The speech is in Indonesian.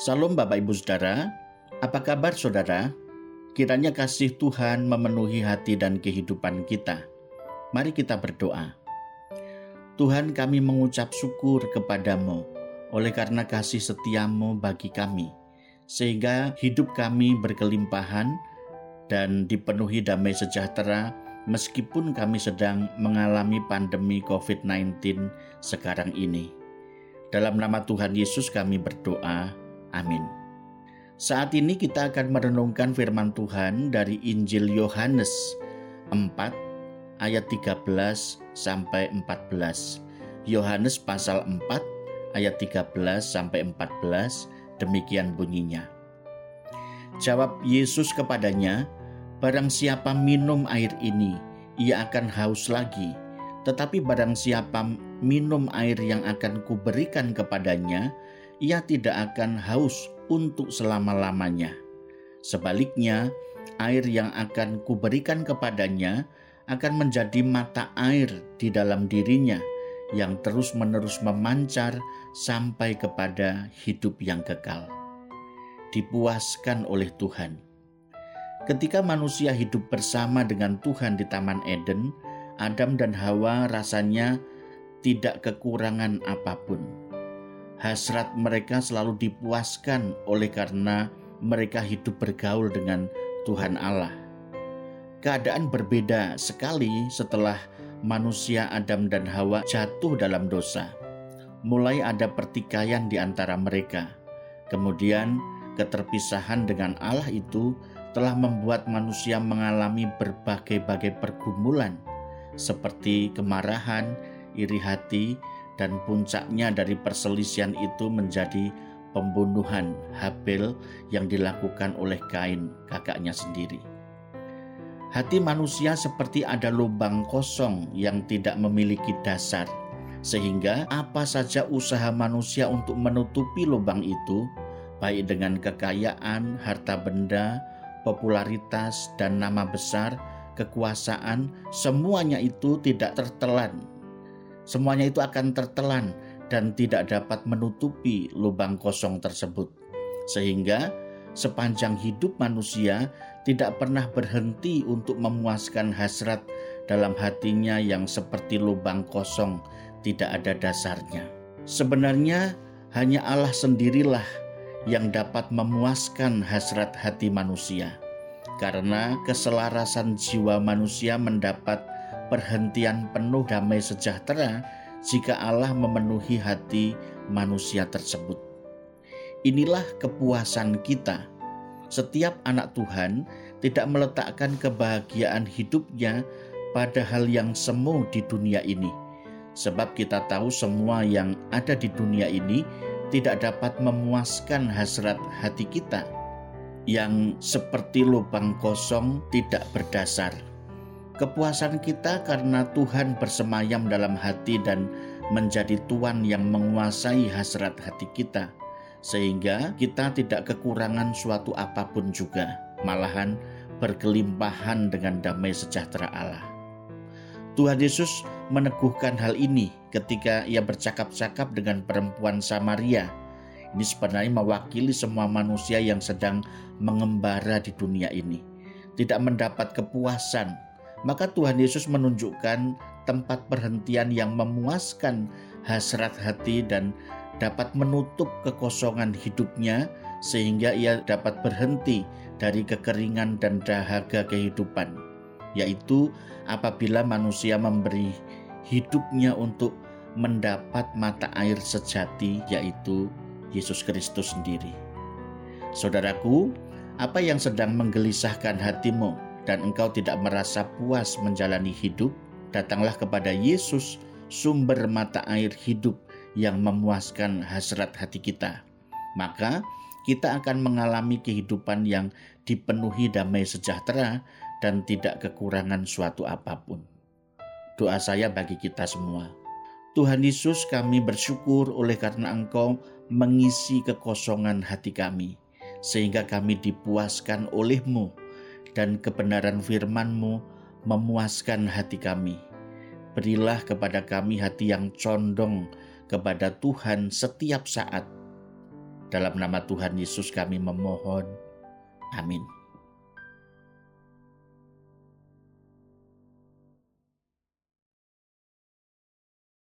Salam Bapak Ibu Saudara, apa kabar saudara? Kiranya kasih Tuhan memenuhi hati dan kehidupan kita. Mari kita berdoa. Tuhan kami mengucap syukur kepadamu oleh karena kasih setiamu bagi kami, sehingga hidup kami berkelimpahan dan dipenuhi damai sejahtera meskipun kami sedang mengalami pandemi COVID-19 sekarang ini. Dalam nama Tuhan Yesus kami berdoa. Amin. Saat ini kita akan merenungkan firman Tuhan dari Injil Yohanes 4 ayat 13 sampai 14. Yohanes pasal 4 ayat 13 sampai 14 demikian bunyinya. Jawab Yesus kepadanya, barang siapa minum air ini, ia akan haus lagi. Tetapi barang siapa minum air yang akan kuberikan kepadanya, ia tidak akan haus untuk selama-lamanya. Sebaliknya, air yang akan kuberikan kepadanya akan menjadi mata air di dalam dirinya yang terus-menerus memancar sampai kepada hidup yang kekal. Dipuaskan oleh Tuhan. Ketika manusia hidup bersama dengan Tuhan di Taman Eden, Adam dan Hawa rasanya tidak kekurangan apa pun hasrat mereka selalu dipuaskan oleh karena mereka hidup bergaul dengan Tuhan Allah. Keadaan berbeda sekali setelah manusia Adam dan Hawa jatuh dalam dosa. Mulai ada pertikaian di antara mereka. Kemudian keterpisahan dengan Allah itu telah membuat manusia mengalami berbagai-bagai pergumulan seperti kemarahan, iri hati, dan puncaknya dari perselisihan itu menjadi pembunuhan Habel yang dilakukan oleh Kain, kakaknya sendiri. Hati manusia seperti ada lubang kosong yang tidak memiliki dasar, sehingga apa saja usaha manusia untuk menutupi lubang itu, baik dengan kekayaan, harta benda, popularitas, dan nama besar, kekuasaan, semuanya itu tidak tertelan semuanya itu akan tertelan dan tidak dapat menutupi lubang kosong tersebut. Sehingga sepanjang hidup manusia tidak pernah berhenti untuk memuaskan hasrat dalam hatinya yang seperti lubang kosong tidak ada dasarnya. Sebenarnya hanya Allah sendirilah yang dapat memuaskan hasrat hati manusia. Karena keselarasan jiwa manusia mendapat perhentian penuh damai sejahtera jika Allah memenuhi hati manusia tersebut. Inilah kepuasan kita. Setiap anak Tuhan tidak meletakkan kebahagiaan hidupnya pada hal yang semu di dunia ini, sebab kita tahu semua yang ada di dunia ini tidak dapat memuaskan hasrat hati kita yang seperti lubang kosong tidak berdasar. Kepuasan kita karena Tuhan bersemayam dalam hati dan menjadi Tuhan yang menguasai hasrat hati kita, sehingga kita tidak kekurangan suatu apa pun juga, malahan berkelimpahan dengan damai sejahtera Allah. Tuhan Yesus meneguhkan hal ini ketika ia bercakap-cakap dengan perempuan Samaria. Ini sebenarnya mewakili semua manusia yang sedang mengembara di dunia ini, tidak mendapat kepuasan maka Tuhan Yesus menunjukkan tempat perhentian yang memuaskan hasrat hati dan dapat menutup kekosongan hidupnya sehingga ia dapat berhenti dari kekeringan dan dahaga kehidupan yaitu apabila manusia memberi hidupnya untuk mendapat mata air sejati yaitu Yesus Kristus sendiri. Saudaraku, apa yang sedang menggelisahkan hatimu? Dan engkau tidak merasa puas menjalani hidup, datanglah kepada Yesus, sumber mata air hidup yang memuaskan hasrat hati kita. Maka kita akan mengalami kehidupan yang dipenuhi damai sejahtera dan tidak kekurangan suatu apa pun. Doa saya bagi kita semua. Tuhan Yesus kami bersyukur oleh karena Engkau mengisi kekosongan hati kami, sehingga kami dipuaskan olehmu dan kebenaran firman-Mu memuaskan hati kami. Berilah kepada kami hati yang condong kepada Tuhan setiap saat. Dalam nama Tuhan Yesus kami memohon. Amin.